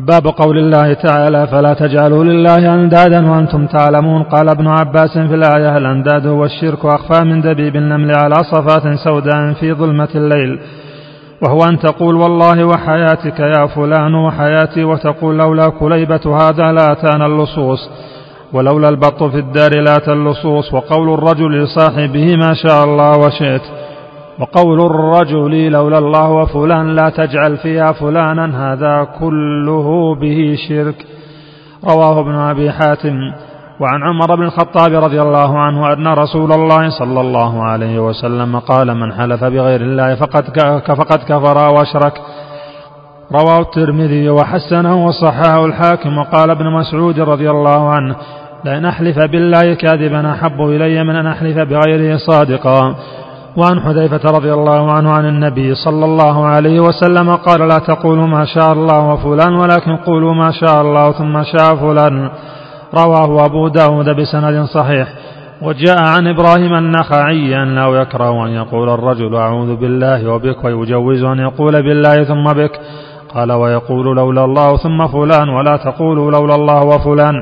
باب قول الله تعالى فلا تجعلوا لله أندادا وأنتم تعلمون. قال ابن عباس في الآية الأنداد هو الشرك أخفى من دبيب النمل على صفات سوداء في ظلمة الليل؟ وهو أن تقول والله وحياتك يا فلان وحياتي وتقول لولا كليبة هذا لاتانا اللصوص ولولا البط في الدار لات اللصوص وقول الرجل لصاحبه ما شاء الله وشئت. وقول الرجل لولا الله وفلان لا تجعل فيها فلانا هذا كله به شرك. رواه ابن أبي حاتم. وعن عمر بن الخطاب رضي الله عنه أن رسول الله صلى الله عليه وسلم قال من حلف بغير الله فقد فقد كفر وأشرك رواه الترمذي وحسنه وصححه الحاكم. وقال ابن مسعود رضي الله عنه لأن أحلف بالله كاذبا أحب إلي من أن أحلف بغيره صادقا وعن حذيفة رضي الله عنه عن النبي صلى الله عليه وسلم قال لا تقولوا ما شاء الله وفلان ولكن قولوا ما شاء الله ثم شاء فلان. رواه أبو داود بسند صحيح. وجاء عن إبراهيم النخعي أنه يكره أن يقول الرجل أعوذ بالله وبك ويجوز أن يقول بالله ثم بك. قال ويقول لولا الله ثم فلان ولا تقولوا لولا الله وفلان.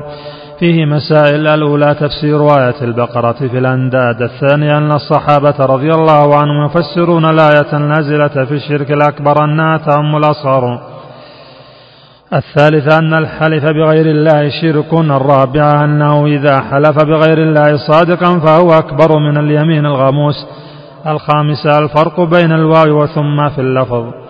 فيه مسائل الأولى تفسير آية البقرة في الأنداد الثانية أن الصحابة رضي الله عنهم يفسرون الآية النازلة في الشرك الأكبر أنها تأم الأصغر. الثالثة أن الحلف بغير الله شرك الرابعة أنه إذا حلف بغير الله صادقا فهو أكبر من اليمين الغموس الخامسة الفرق بين الواو وثم في اللفظ.